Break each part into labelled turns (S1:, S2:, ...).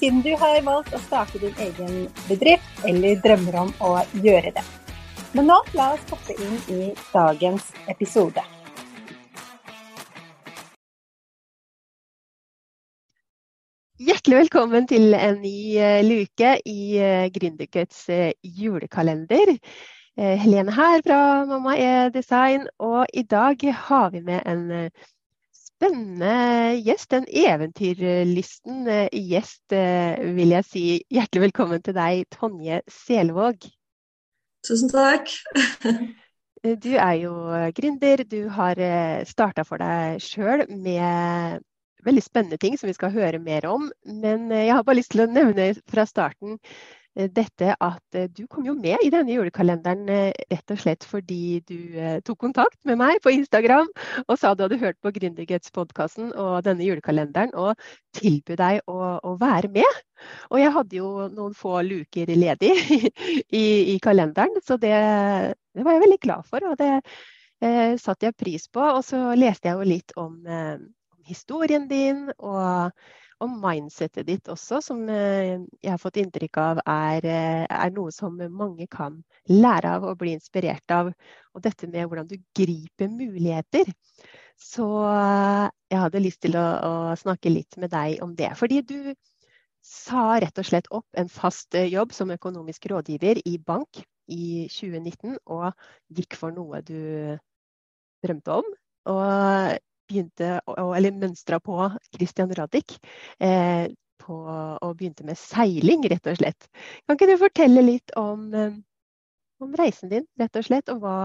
S1: siden du har valgt å starte din egen bedrift eller drømmer om å gjøre det. Men nå la oss hoppe inn i dagens episode.
S2: Hjertelig velkommen til en ny uh, luke i uh, Gründercuts uh, julekalender. Helene her fra Mamma E-design, og i dag har vi med en spennende gjest. En eventyrlysten gjest, vil jeg si. Hjertelig velkommen til deg, Tonje Selvåg.
S3: Tusen takk.
S2: du er jo gründer. Du har starta for deg sjøl med veldig spennende ting som vi skal høre mer om. Men jeg har bare lyst til å nevne fra starten dette at du kom jo med i denne julekalenderen rett og slett fordi du tok kontakt med meg på Instagram og sa du hadde hørt på Gründerguts-podkasten og denne julekalenderen og tilbød deg å, å, være med. Og jeg hadde jo noen få luker ledig i, i kalenderen, så det, det, var jeg veldig glad for. Og det eh, satte jeg pris på. Og så leste jeg jo litt om eh, historien din og om mindsettet ditt også, som jeg har fått inntrykk av er, er, noe som mange kan lære av og bli inspirert av. Og dette med hvordan du griper muligheter. Så jeg hadde lyst til å, å snakke litt med deg om det. Fordi du sa rett og slett opp en fast jobb som økonomisk rådgiver i bank i 2019, og gikk for noe du drømte om. Og begynte, eller mønstra på Christian Radich. Eh, på, og begynte med seiling, rett og slett. Kan ikke du fortelle litt om, eh, om reisen din, rett og slett? Og hva,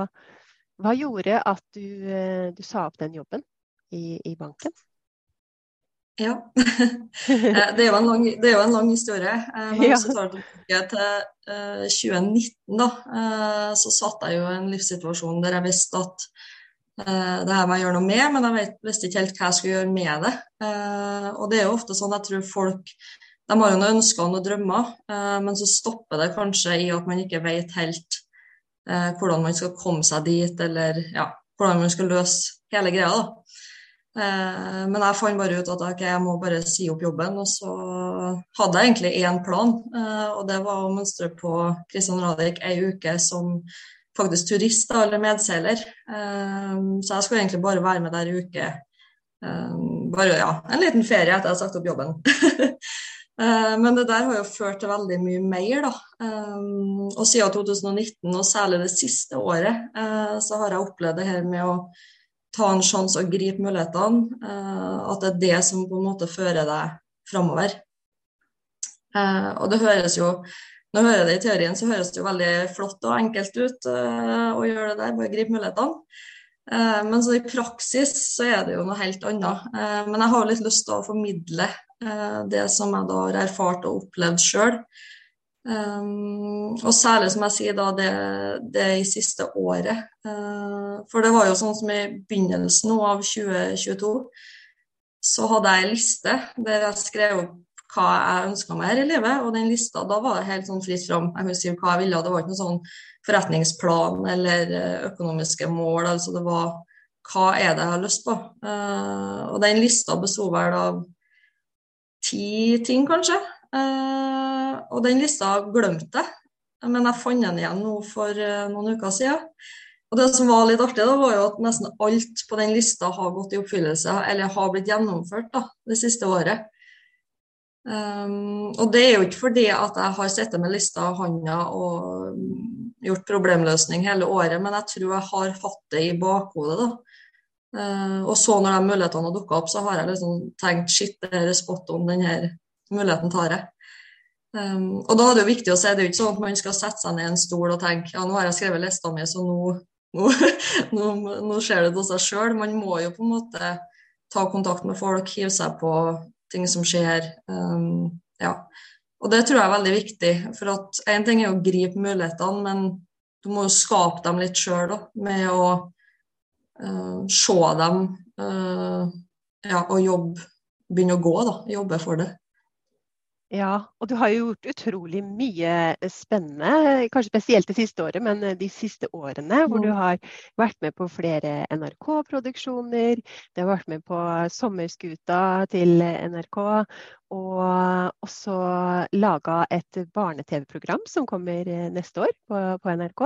S2: hva gjorde at du, eh, du, sa opp den jobben i, i banken?
S3: Ja. Det, er jo en lang, det jo en lang historie. Men hvis så tar det til 2019, da. Så satt jeg jo i en livssituasjon der jeg visste at det her må jeg gjøre noe med, men jeg vet, visste ikke helt hva jeg skulle gjøre med det. Uh, og det er jo ofte sånn jeg tror folk de har jo noen ønsker og noen drømmer, uh, men så stopper det kanskje i at man ikke vet helt hvordan man skal komme seg dit, eller ja, hvordan man skal løse hele greia. da. Men jeg fant bare ut at okay, jeg må bare si opp jobben, og så hadde jeg egentlig én plan. Og det var å mønstre på Kristian Radich ei uke som faktisk turist da, eller medseiler. Um, så jeg skulle egentlig bare være med der i uke. Um, bare ja, en liten ferie etter jeg har sagt opp jobben. uh, men det der har jo ført til veldig mye mer, da. Og siden 2019, og særlig det siste året, uh, så har jeg opplevd det her med å ta en sjanse og gripe mulighetene. Uh, at det er det som på en måte fører deg framover. og det høres jo når jeg hører det i teorien, så høres det jo veldig flott og enkelt ut uh, å gjøre det der, bare gripe mulighetene. Uh, men så i praksis så er det jo noe helt annet. Uh, men jeg har litt lyst til å formidle det som jeg da har erfart og opplevd sjøl. Og særlig, som jeg sier, da det, det i siste året. for det var jo sånn som i begynnelsen av 2022, så hadde jeg ei liste der jeg skrev opp hva jeg ønska meg her i livet. Og den lista, da var det helt sånn fritt fram. Jeg kunne si hva jeg ville. Det var ikke noen sånn forretningsplan eller eh, økonomiske mål. altså Det var hva er det jeg har lyst på. Uh, og den lista besto vel av ti ting, kanskje. Uh, og den lista glemte jeg, men jeg fant den igjen nå for noen uker siden. Og det som var litt artig, da, var jo at nesten alt på den lista har gått i oppfyllelse, eller har blitt gjennomført da, det siste året. Um, og det er jo ikke fordi at jeg har sittet med lista av hånda og gjort problemløsning hele året, men jeg tror jeg har hatt det i bakhodet. da. Uh, og så når de mulighetene har dukka opp, så har jeg liksom tenkt shit, det er spot on, denne muligheten tar jeg. Um, og da er det jo viktig å si, det er jo ikke sånn at man skal sette seg ned i en stol og tenke ja, nå har jeg skrevet lista mi, så nå, nå, nå, nå skjer det til seg sjøl. Man må jo på en måte ta kontakt med folk, hive seg på ting som skjer. Um, ja. Og det tror jeg er veldig viktig. For at én ting er å gripe mulighetene, men du må jo skape dem litt sjøl med å uh, se dem uh, ja, og jobbe, begynne å gå, da. Jobbe for det.
S2: Ja, og du har jo gjort utrolig mye spennende, kanskje spesielt det siste året, men de siste årene hvor du mm. har vært med på flere NRK-produksjoner, du har vært med på Sommerskuta til NRK, og også laga et barne-TV-program som kommer neste år på, på NRK.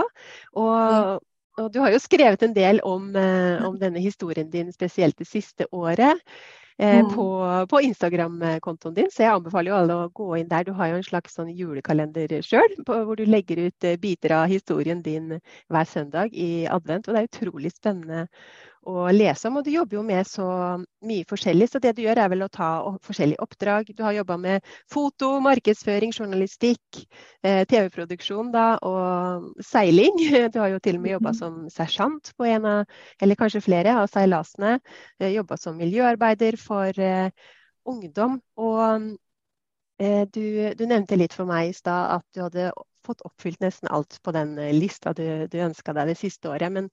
S2: Og, og, du har jo skrevet en del om, eh, om denne historien din, spesielt det siste året. Eh, mm. på, på Instagram-kontoen din. Så jeg anbefaler jo alle å gå inn der. Du har jo en slags sånn julekalender sjøl, hvor du legger ut eh, biter av historien din hver søndag i advent. Og det er utrolig spennende å lese om. Og du jobber jo med så mye forskjellig, så det du gjør er vel å ta forskjellige oppdrag. Du har jobba med foto, markedsføring, journalistikk, eh, TV-produksjon da, og seiling. Du har jo til og med jobba mm-hmm. som sersjant på en av, eller kanskje flere av seilasene. Eh, jobba som miljøarbeider for eh, ungdom. Og du, du, nevnte litt for meg i stad at du hadde fått oppfylt nesten alt på den lista du, du ønska deg det siste året. Men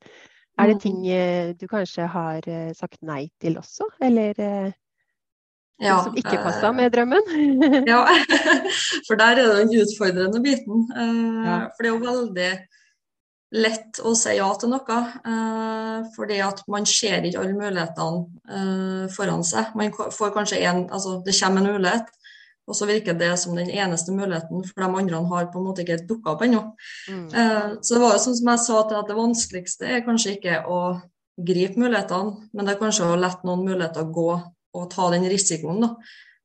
S2: er det ting eh, du kanskje har eh, sagt nei til også, eller eh, ja, som ikke passa med drømmen?
S3: ja, for der er den utfordrende biten. For det er jo veldig lett å si ja til noe, fordi at man ser ikke alle mulighetene foran seg. Man får kanskje en, altså Det kommer en mulighet, og så virker det som den eneste muligheten, for de andre har på en måte ikke dukka opp ennå. Mm. Uh, så det var jo sånn som jeg sa til at det vanskeligste er kanskje ikke å gripe mulighetene, men det er kanskje å la noen muligheter gå og ta den risikoen da,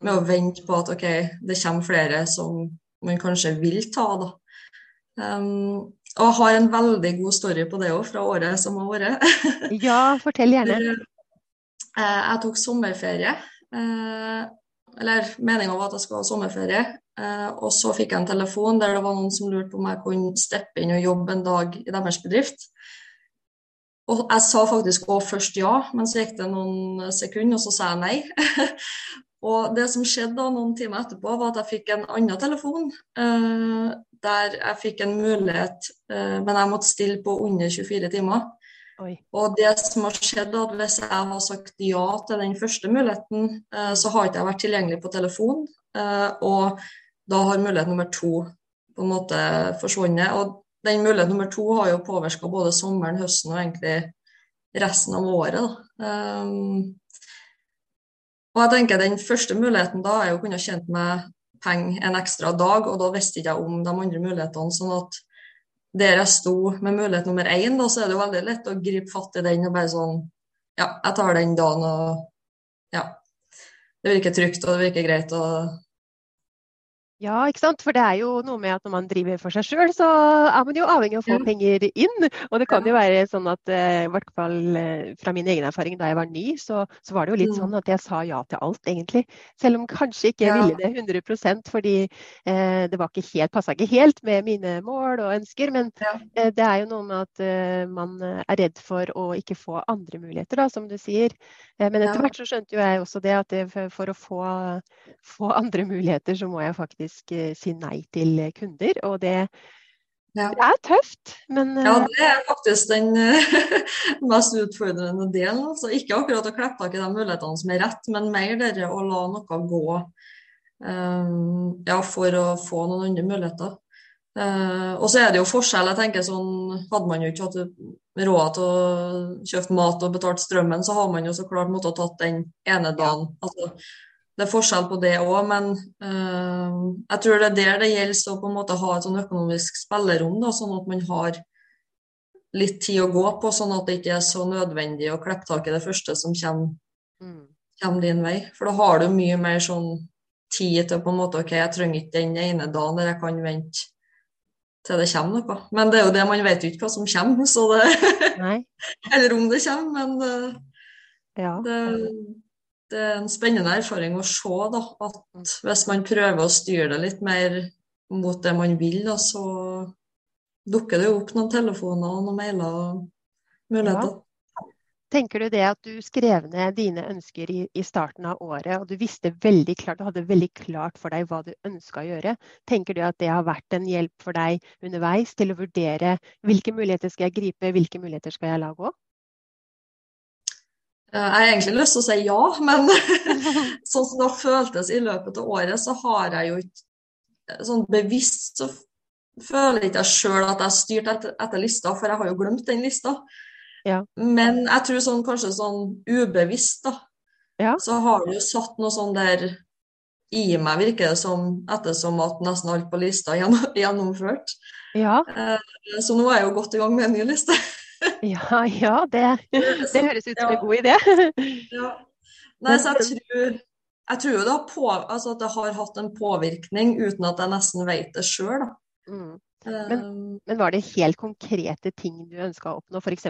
S3: med å vente på at OK, det kommer flere som man kanskje vil ta. da. Um, og jeg har en veldig god story på det òg, fra året som har vært.
S2: ja, fortell gjerne.
S3: Eh, jeg tok sommerferie. Uh, eller meninga var at jeg skulle ha sommerferie. Eh, og så fikk jeg en telefon der det var noen som lurte på om jeg kunne steppe inn og jobbe en dag i deres bedrift. Og jeg sa faktisk òg først ja, men så gikk det noen sekunder, og så sa jeg nei. og det som skjedde da noen timer etterpå, var at jeg fikk en annen telefon. Eh, der jeg fikk en mulighet, eh, men jeg måtte stille på under 24 timer. Og det som har skjedd, at hvis jeg har sagt ja til den første muligheten, eh, så har ikke jeg vært tilgjengelig på telefon. Eh, og da har mulighet nummer to på en måte forsvunnet. Og den mulighet nummer to har jo påvirka både sommeren, høsten og egentlig resten av året. Um, og jeg tenker Den første muligheten da er jo å kunne tjent meg penger en ekstra dag, og da visste jeg ikke om de andre mulighetene. sånn at der jeg sto med mulighet nummer én, da, så er det jo veldig lett å gripe fatt i den og bare sånn Ja, jeg tar den dagen, og ja. Det virker trygt, og det virker greit. og
S2: ja, ikke sant. For det er jo noe med at når man driver for seg sjøl, så er man jo avhengig av å få penger inn. Og det kan jo være sånn at eh, i hvert fall eh, fra min egen erfaring da jeg var ny, så, så var det jo litt mm. sånn at jeg sa ja til alt, egentlig. Selv om kanskje ikke jeg ville det 100 fordi eh, det var ikke helt, passa ikke helt med mine mål og ønsker. Men eh, det er jo noe med at eh, man er redd for å ikke få andre muligheter, da, som du sier. Eh, men etter hvert så skjønte jo jeg også det at for å få, få andre muligheter, så må jeg faktisk faktisk eh, si nei til kunder. Og det, ja. det er tøft, men
S3: Ja, eh, det er faktisk den mest utfordrende delen. Altså, ikke akkurat å klippe tak i de mulighetene som er rett, men mer det å la noe gå um, ja, for å få noen andre muligheter. Uh, og så er det jo forskjell. jeg tenker sånn, Hadde man jo ikke hatt råd til å kjøpe mat og betalt strømmen, så har man jo så klart måttet tatt den ene dagen. Altså, det er forskjell på det òg, men uh, jeg tror det er der det gjelder å på en måte ha et sånn økonomisk spillerom, da, sånn at man har litt tid å gå på, sånn at det ikke er så nødvendig å klippe tak i det første som kommer, mm. kommer, din vei. For da har du mye mer sånn tid til på en måte OK, jeg trenger ikke den ene dagen der jeg kan vente til det kommer noe. Men det er jo det, man vet jo ikke hva som kommer, så det Eller om det kommer, men det, ja. det en spennende erfaring å se da, at hvis man prøver å styre det litt mer mot det man vil, da, så dukker det jo opp noen telefoner og noen mailer og muligheter.
S2: Ja. Tenker du det at du skrev ned dine ønsker i, i, starten av året, og du visste veldig klart, du hadde veldig klart for deg hva du ønska å gjøre. Tenker du at det har vært en hjelp for deg underveis til å vurdere hvilke muligheter skal jeg gripe, hvilke muligheter skal jeg la gå?
S3: Eh, jeg har egentlig lyst til å si ja, men sånn som det har føltes i løpet av året, så har jeg jo ikke eh, sånn bevisst så føler ikke jeg sjøl at jeg har styrt etter, etter lista, for jeg har jo glemt den lista. Ja. Men jeg tror sånn kanskje sånn ubevisst, da, ja. så har du satt noe sånn der i meg, virker det som, ettersom at nesten alt på lista er gjennomført. Ja. Eh, så nå er jeg jo godt i gang med en ny liste.
S2: ja, ja, det, det høres ut som en god idé.
S3: ja. Nei, så jeg tror, jeg tror det har, på, altså det har hatt en påvirkning uten at jeg nesten vet det sjøl. Mm.
S2: Men, ehm. men, var det helt konkrete ting du ønska å oppnå? F.eks.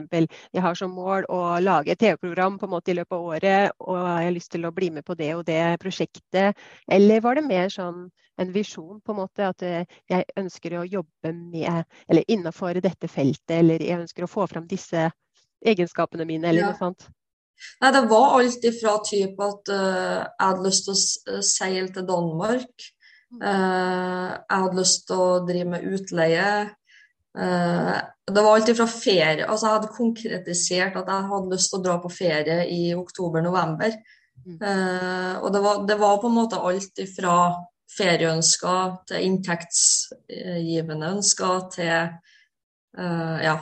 S2: jeg har som mål å lage et TV-program på en måte i løpet av året, og jeg har lyst til å bli med på det og det prosjektet. Eller var det mer sånn en visjon, på en måte, at eh, jeg ønsker å jobbe med, eller innenfor dette feltet, eller jeg ønsker å få fram disse egenskapene mine, eller ja. noe sånt?
S3: Nei, det var alt ifra type at uh, jeg hadde lyst til å seile til Danmark. Eh, jeg hadde lyst til å drive med utleie. Eh, det var alltid fra ferie altså Jeg hadde konkretisert at jeg hadde lyst til å dra på ferie i oktober-november. Mm. Eh, og det var, det var, på en måte alt fra ferieønsker til inntektsgivende ønsker til ja.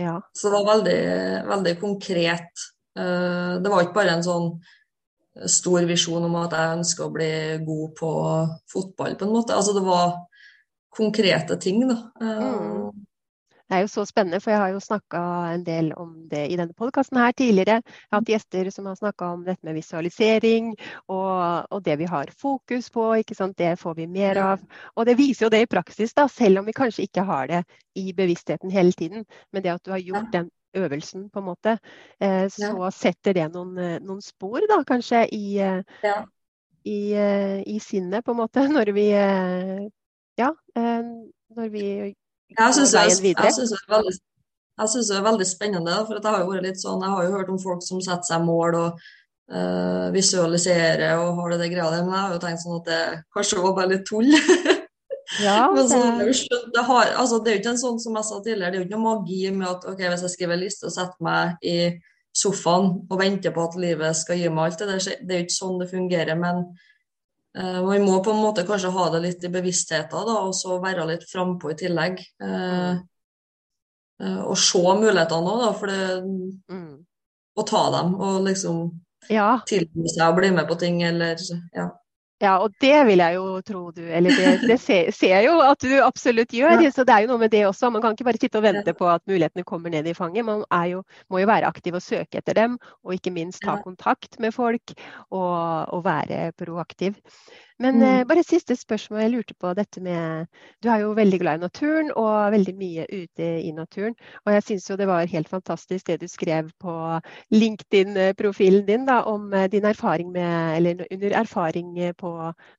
S3: ja. Så det var veldig, veldig konkret. det var ikke bare en sånn stor visjon om at jeg ønsker å bli god på fotball, på en måte. Altså det var konkrete ting, da. Mm.
S2: Det er jo så spennende, for jeg har jo snakka en del om det i denne podkasten her tidligere. Jeg har hatt gjester som har snakka om dette med visualisering og, og, det vi har fokus på. Det får vi mer av. Og det viser jo det i praksis, da, selv om vi kanskje ikke har det i bevisstheten hele tiden. Men det at du har gjort den øvelsen, på en måte, eh, så ja. setter det noen, eh, noen, spor, da, kanskje, i, eh, ja. i, i, sinnet, på en måte, når vi Ja, når vi.
S3: Jeg syns det er veldig det er spennende. for Jeg har jo vært litt sånn, jeg har jo hørt om folk som setter seg mål og uh, visualiserer og har det, det greia der, men jeg har jo tenkt sånn at det kanskje var bare litt tull. Ja, Men så, det, har, altså, det er jo ikke en sånn som jeg sa tidligere, det er jo ikke noe magi med at ok, hvis jeg skriver en liste og setter meg i sofaen og venter på at livet skal gi meg alt det der, det er jo ikke sånn det fungerer. Men uh, man må på en måte kanskje ha det litt i bevisstheten da, og så være litt frampå i tillegg. Uh, uh, og se mulighetene òg, da, for det, mm. å ta dem og liksom ja. tilby seg å bli med på ting eller ja.
S2: Ja, og det vil jeg jo tro du Eller det, det ser, jeg jo at du absolutt gjør. Ja. Så det er jo noe med det også. Man kan ikke bare sitte og vente på at mulighetene kommer ned i fanget. Man jo, må jo være aktiv og søke etter dem, og ikke minst ta kontakt med folk og, og være proaktiv. Men mm. eh, bare siste spørsmål. Jeg lurte på dette med Du er jo veldig glad i naturen og veldig mye ute i naturen. Og jeg syns jo det var helt fantastisk det du skrev på LinkedIn-profilen din da, om eh, din erfaring med Eller under erfaring på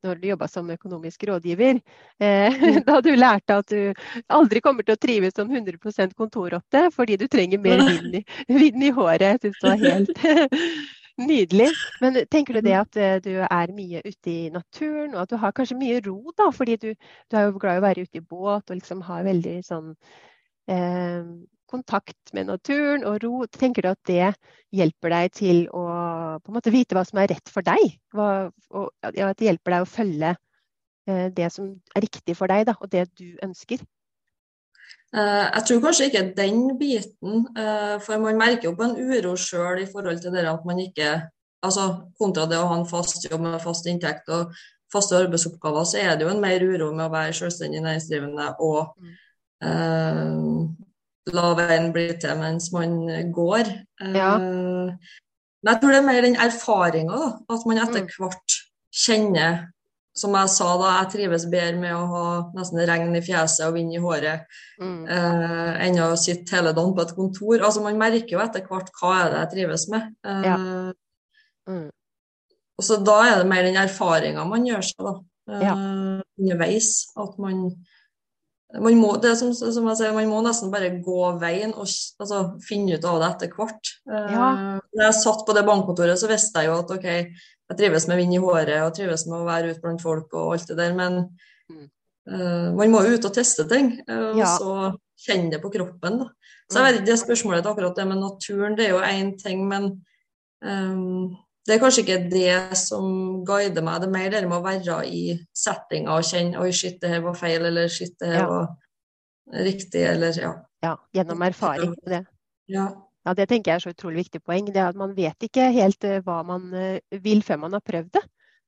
S2: når du jobba som økonomisk rådgiver. Eh, mm. Da du lærte at du aldri kommer til å trives som 100% kontorrotte fordi du trenger mer vind i, vind i håret. Jeg syns det var helt Nydelig. Men tenker du det at eh, du er mye ute i naturen, og at du har kanskje mye ro, da? Fordi du, du er jo glad i å være ute i båt og liksom har veldig sånn eh, kontakt med naturen og ro. Tenker du at det hjelper deg til å vite hva som er rett for deg? Hva, og ja, at det hjelper deg å følge eh, det som er riktig for deg, da, og det du ønsker?
S3: Uh, jeg tror kanskje ikke den biten, uh, for man merker jo på en uro sjøl i forhold til det at man ikke altså Kontra det å ha en fast jobb med fast inntekt og faste arbeidsoppgaver, så er det jo en mer uro med å være selvstendig næringsdrivende og mm. La veien bli til mens man går. Ja. Eh, men jeg tror det er mer den erfaringa, at man etter mm. hvert kjenner som jeg sa da, jeg trives bedre med å ha nesten regn i fjeset og vind i håret mm. eh, enn å sitte hele dagen på et kontor. Altså Man merker jo etter hvert hva er det jeg trives med. Eh, ja. mm. Og så Da er det mer den erfaringa man gjør seg da, eh, ja. underveis. At man man må, det som, som jeg sier, man må nesten bare gå veien og altså, finne ut av det etter hvert. Ja. Når jeg satt på det bankkontoret, så visste jeg jo at OK, jeg trives med vind i håret og trives med å være ute blant folk og alt det der, men mm. uh, man må jo ut og teste ting. Uh, ja. Og så kjenne det på kroppen. Da. Så jeg vet ikke det spørsmålet til akkurat det med naturen, det er jo én ting, men um, det er kanskje ikke det som guider meg. Det er mer det med å være i settinga og kjenne oi, shit, det her var feil, eller shit, det her ja. var riktig, eller ja.
S2: Ja, gjennom erfaring. Det. Ja. ja. det tenker jeg er så utrolig viktig poeng. Det er at man vet ikke helt eh, hva man eh, vil før man har prøvd det.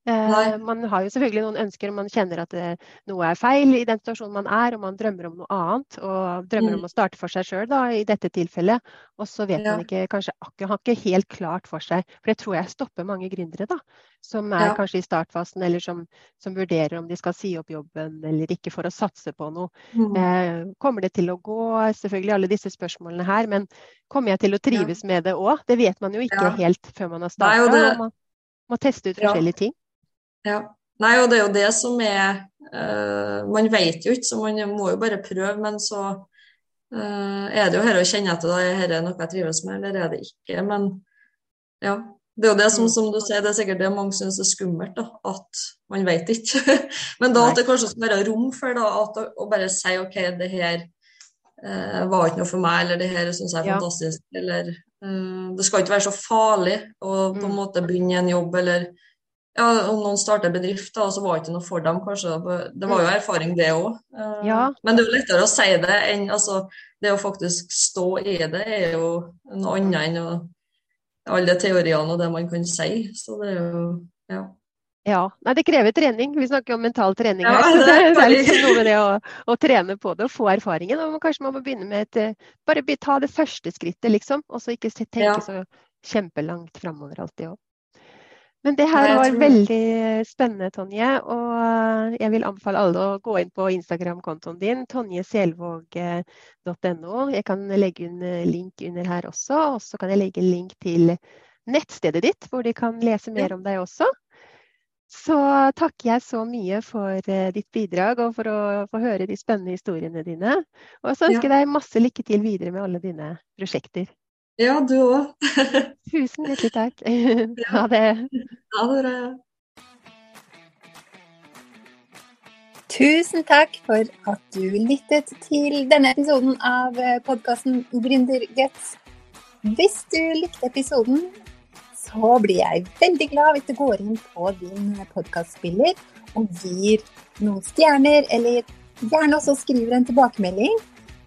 S2: Eh, man har jo selvfølgelig noen ønsker, man kjenner at det, noe er feil i den situasjonen man er, og man drømmer om noe annet. Og drømmer mm. om å starte for seg sjøl i dette tilfellet. Og så vet ja. man ikke kanskje har ikke helt klart for seg. For det tror jeg stopper mange gründere, da. Som er ja. kanskje i startfasen, eller som, som, vurderer om de skal si opp jobben eller ikke for å satse på noe. Mm. Eh, kommer det til å gå? Selvfølgelig alle disse spørsmålene her. Men kommer jeg til å trives ja. med det òg? Det vet man jo ikke helt før man har starta. Man må teste ut forskjellige ting.
S3: Ja. Nei, og det er jo det som er uh, Man vet jo ikke, så man må jo bare prøve. Men så uh, er det jo her å kjenne etter da, er dette noe jeg trives med, eller er det ikke. Men ja. Det er jo det som, som du sier, det er sikkert det mange syns er skummelt, da, at man vet ikke. Men da at det kanskje skal være rom for da, at, å bare si OK, det her uh, var ikke noe for meg, eller det her syns jeg er ja. fantastisk, eller Det skal ikke være så farlig å på en mm. måte begynne en jobb, eller ja, om noen starter bedrift, da, så var det ikke noe for dem, kanskje. Det var jo mm. erfaring, det òg. Eh, ja. Men det er jo lettere å si det enn altså, det å faktisk stå i det, er jo noe annet enn å, alle teoriene og det man kan si. Så det er jo ja.
S2: Ja. Nei, det krever trening. Vi snakker jo om mental trening her. Ja, det, er, det er liksom noe med det å, å, trene på det og få erfaringen. Og kanskje man må begynne med et eh, Bare ta det første skrittet, liksom. Og så ikke tenke ja. så kjempelangt framover alltid òg. Men det her var veldig spennende, Tonje. Og jeg vil anbefale alle å gå inn på Instagram-kontoen din, tonjeselvåg.no. Jeg kan legge en link under her også. Og så kan jeg legge en link til nettstedet ditt, hvor de kan lese mer om deg også. Så takker jeg så mye for eh, ditt bidrag og for å få høre de spennende historiene dine. Og så ønsker jeg deg masse lykke til videre med alle dine prosjekter.
S3: Ja, du òg.
S2: Tusen hjertelig takk. Ha det.
S3: Ha det bra.
S1: Tusen takk for at du lyttet til denne episoden av podkasten Gründerguts. Hvis du likte episoden, så blir jeg veldig glad hvis du går inn på din podkastspiller og gir noen stjerner, eller gjerne også skriver en tilbakemelding